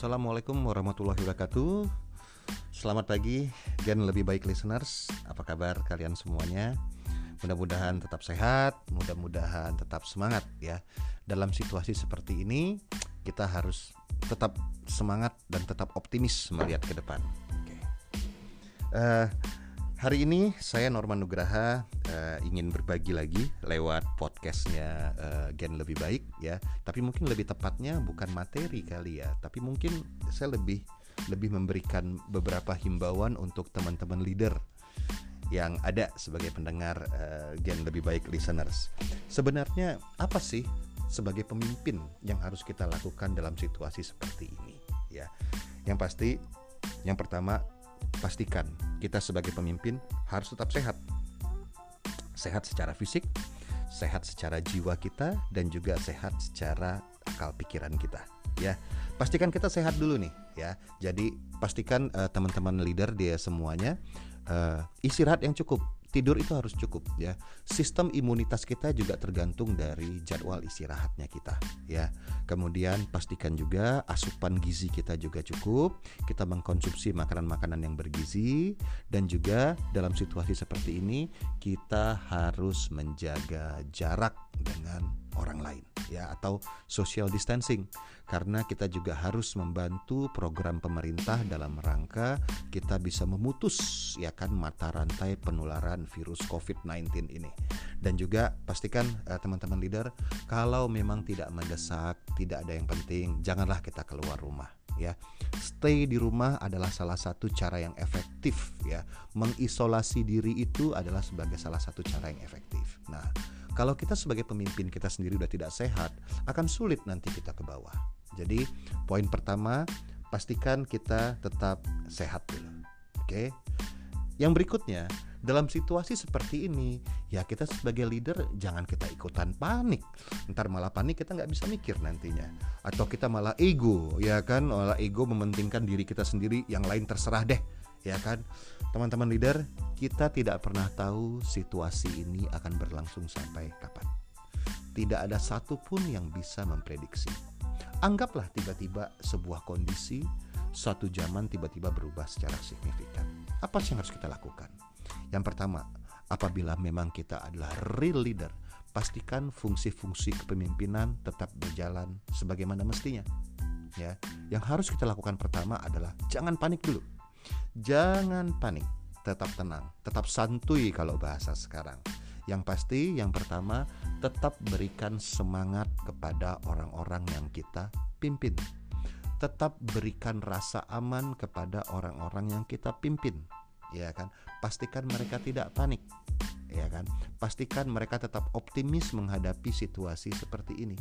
Assalamualaikum warahmatullahi wabarakatuh. Selamat pagi Gen lebih baik listeners. Apa kabar kalian semuanya? Mudah-mudahan tetap sehat Mudah-mudahan tetap semangat ya. Dalam situasi seperti ini Kita harus tetap semangat Dan tetap optimis melihat ke depan. Oke. Uh, Hari ini saya Norman Nugraha uh, ingin berbagi lagi lewat podcastnya uh, Gen lebih baik ya. Tapi mungkin lebih tepatnya bukan materi kali ya, tapi mungkin saya lebih lebih memberikan beberapa himbauan untuk teman-teman leader yang ada sebagai pendengar uh, Gen lebih baik listeners. Sebenarnya apa sih sebagai pemimpin yang harus kita lakukan dalam situasi seperti ini ya? Yang pasti yang pertama pastikan kita sebagai pemimpin harus tetap sehat. Sehat secara fisik, sehat secara jiwa kita dan juga sehat secara akal pikiran kita ya. Pastikan kita sehat dulu nih ya. Jadi pastikan uh, teman-teman leader dia semuanya uh, istirahat yang cukup tidur itu harus cukup ya. Sistem imunitas kita juga tergantung dari jadwal istirahatnya kita ya. Kemudian pastikan juga asupan gizi kita juga cukup. Kita mengkonsumsi makanan-makanan yang bergizi dan juga dalam situasi seperti ini kita harus menjaga jarak dengan orang lain ya atau social distancing karena kita juga harus membantu program pemerintah dalam rangka kita bisa memutus ya kan mata rantai penularan virus COVID-19 ini. Dan juga pastikan uh, teman-teman leader kalau memang tidak mendesak, tidak ada yang penting, janganlah kita keluar rumah ya. Stay di rumah adalah salah satu cara yang efektif ya. Mengisolasi diri itu adalah sebagai salah satu cara yang efektif. Nah, kalau kita sebagai pemimpin kita sendiri udah tidak sehat, akan sulit nanti kita ke bawah. Jadi, poin pertama, pastikan kita tetap sehat dulu. Oke. Yang berikutnya, dalam situasi seperti ini, ya kita sebagai leader jangan kita ikutan panik. Ntar malah panik kita nggak bisa mikir nantinya. Atau kita malah ego, ya kan? Malah ego mementingkan diri kita sendiri, yang lain terserah deh ya kan teman-teman leader kita tidak pernah tahu situasi ini akan berlangsung sampai kapan tidak ada satupun yang bisa memprediksi anggaplah tiba-tiba sebuah kondisi suatu zaman tiba-tiba berubah secara signifikan apa sih yang harus kita lakukan yang pertama apabila memang kita adalah real leader pastikan fungsi-fungsi kepemimpinan tetap berjalan sebagaimana mestinya ya yang harus kita lakukan pertama adalah jangan panik dulu Jangan panik, tetap tenang, tetap santuy kalau bahasa sekarang. Yang pasti, yang pertama, tetap berikan semangat kepada orang-orang yang kita pimpin. Tetap berikan rasa aman kepada orang-orang yang kita pimpin. Ya kan? Pastikan mereka tidak panik. Ya kan? Pastikan mereka tetap optimis menghadapi situasi seperti ini.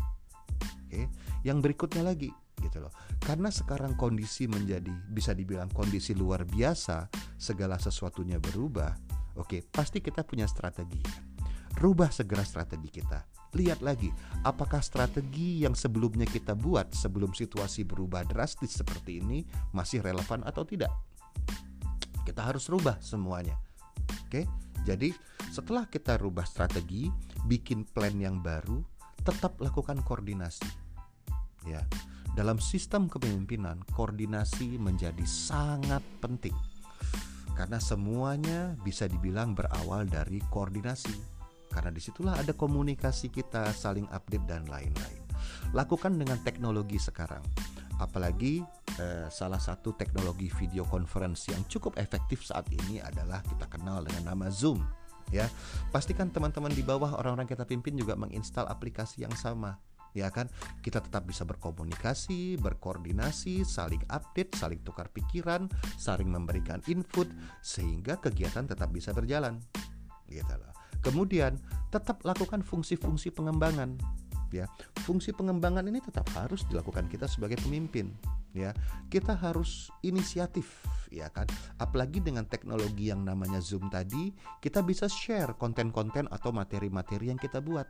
Oke. Yang berikutnya lagi, gitu loh. Karena sekarang kondisi menjadi bisa dibilang kondisi luar biasa, segala sesuatunya berubah. Oke, pasti kita punya strategi. Rubah segera strategi kita. Lihat lagi, apakah strategi yang sebelumnya kita buat sebelum situasi berubah drastis seperti ini masih relevan atau tidak? Kita harus rubah semuanya. Oke, jadi setelah kita rubah strategi, bikin plan yang baru, tetap lakukan koordinasi. Ya, dalam sistem kepemimpinan, koordinasi menjadi sangat penting karena semuanya bisa dibilang berawal dari koordinasi. Karena di situlah ada komunikasi kita, saling update dan lain-lain. Lakukan dengan teknologi sekarang, apalagi eh, salah satu teknologi video conference yang cukup efektif saat ini adalah kita kenal dengan nama Zoom. Ya, pastikan teman-teman di bawah orang-orang kita pimpin juga menginstal aplikasi yang sama ya kan kita tetap bisa berkomunikasi berkoordinasi saling update saling tukar pikiran saling memberikan input sehingga kegiatan tetap bisa berjalan gitu loh kemudian tetap lakukan fungsi-fungsi pengembangan ya. Fungsi pengembangan ini tetap harus dilakukan kita sebagai pemimpin ya. Kita harus inisiatif ya kan? Apalagi dengan teknologi yang namanya Zoom tadi kita bisa share konten-konten atau materi-materi yang kita buat.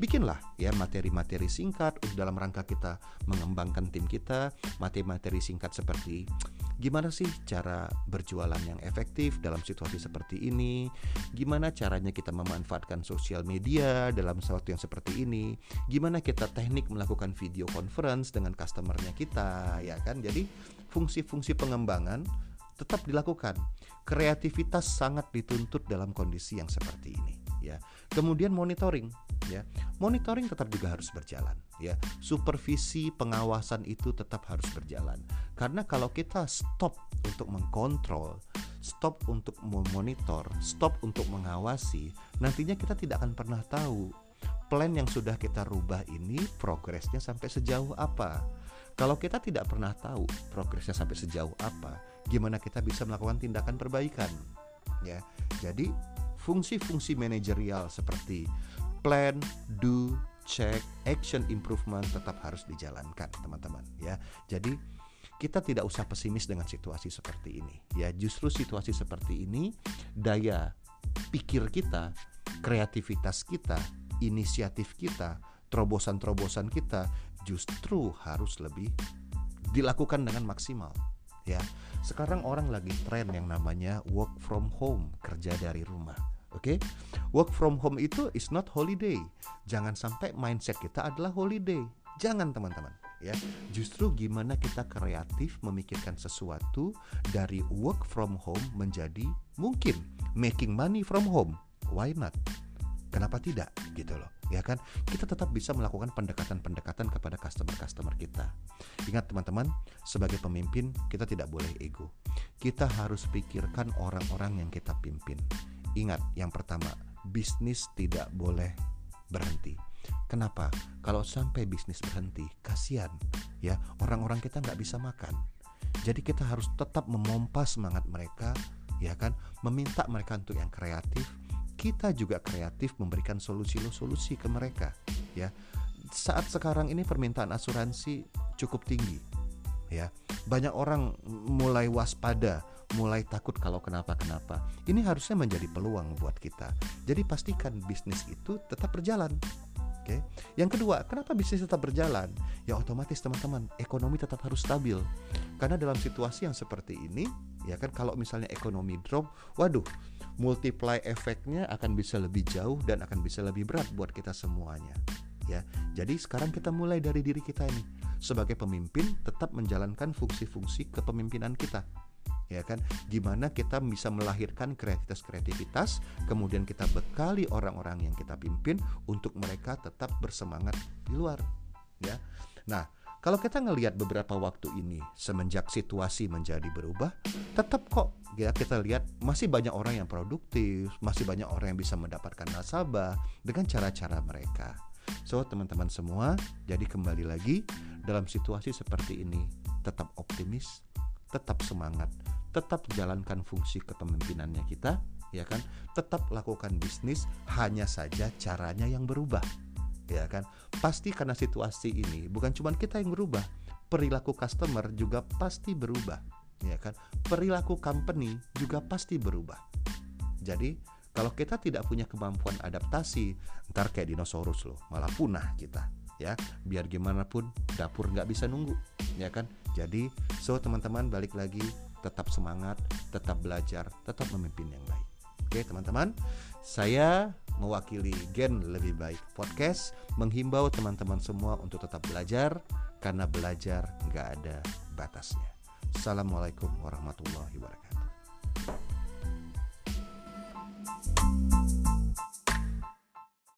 Bikinlah ya materi-materi singkat dalam rangka kita mengembangkan tim kita materi-materi singkat seperti gimana sih cara berjualan yang efektif dalam situasi seperti ini? Gimana caranya kita memanfaatkan sosial media dalam sesuatu yang seperti ini? Gimana kita teknik melakukan video conference dengan customernya kita, ya kan? Jadi fungsi-fungsi pengembangan tetap dilakukan. Kreativitas sangat dituntut dalam kondisi yang seperti ini ya. Kemudian monitoring ya. Monitoring tetap juga harus berjalan ya. Supervisi pengawasan itu tetap harus berjalan. Karena kalau kita stop untuk mengkontrol, stop untuk memonitor, stop untuk mengawasi, nantinya kita tidak akan pernah tahu plan yang sudah kita rubah ini progresnya sampai sejauh apa. Kalau kita tidak pernah tahu progresnya sampai sejauh apa, gimana kita bisa melakukan tindakan perbaikan? Ya. Jadi fungsi-fungsi manajerial seperti plan, do, check, action improvement tetap harus dijalankan, teman-teman ya. Jadi kita tidak usah pesimis dengan situasi seperti ini ya. Justru situasi seperti ini daya pikir kita, kreativitas kita, inisiatif kita, terobosan-terobosan kita justru harus lebih dilakukan dengan maksimal ya. Sekarang orang lagi tren yang namanya work from home, kerja dari rumah. Oke, okay? work from home itu is not holiday. Jangan sampai mindset kita adalah holiday. Jangan teman-teman, ya. Justru gimana kita kreatif memikirkan sesuatu dari work from home menjadi mungkin making money from home. Why not? Kenapa tidak? Gitu loh ya kan kita tetap bisa melakukan pendekatan-pendekatan kepada customer-customer kita ingat teman-teman sebagai pemimpin kita tidak boleh ego kita harus pikirkan orang-orang yang kita pimpin ingat yang pertama bisnis tidak boleh berhenti. Kenapa? Kalau sampai bisnis berhenti kasihan ya. Orang-orang kita nggak bisa makan. Jadi kita harus tetap memompa semangat mereka ya kan? Meminta mereka untuk yang kreatif. Kita juga kreatif memberikan solusi-solusi ke mereka ya. Saat sekarang ini permintaan asuransi cukup tinggi ya banyak orang mulai waspada mulai takut kalau kenapa-kenapa ini harusnya menjadi peluang buat kita jadi pastikan bisnis itu tetap berjalan Oke. Yang kedua, kenapa bisnis tetap berjalan? Ya otomatis teman-teman, ekonomi tetap harus stabil. Karena dalam situasi yang seperti ini, ya kan kalau misalnya ekonomi drop, waduh, multiply efeknya akan bisa lebih jauh dan akan bisa lebih berat buat kita semuanya. Ya. Jadi sekarang kita mulai dari diri kita ini. Sebagai pemimpin tetap menjalankan fungsi-fungsi kepemimpinan kita ya kan gimana kita bisa melahirkan kreativitas-kreativitas kemudian kita bekali orang-orang yang kita pimpin untuk mereka tetap bersemangat di luar ya nah kalau kita ngelihat beberapa waktu ini semenjak situasi menjadi berubah tetap kok ya kita lihat masih banyak orang yang produktif masih banyak orang yang bisa mendapatkan nasabah dengan cara-cara mereka so teman-teman semua jadi kembali lagi dalam situasi seperti ini tetap optimis tetap semangat tetap jalankan fungsi kepemimpinannya kita, ya kan? Tetap lakukan bisnis, hanya saja caranya yang berubah. Ya kan? Pasti karena situasi ini bukan cuma kita yang berubah, perilaku customer juga pasti berubah, ya kan? Perilaku company juga pasti berubah. Jadi, kalau kita tidak punya kemampuan adaptasi, ntar kayak dinosaurus loh, malah punah kita ya biar gimana pun dapur nggak bisa nunggu ya kan jadi so teman-teman balik lagi tetap semangat, tetap belajar, tetap memimpin yang baik. Oke, teman-teman, saya mewakili Gen Lebih Baik Podcast menghimbau teman-teman semua untuk tetap belajar karena belajar nggak ada batasnya. Assalamualaikum warahmatullahi wabarakatuh.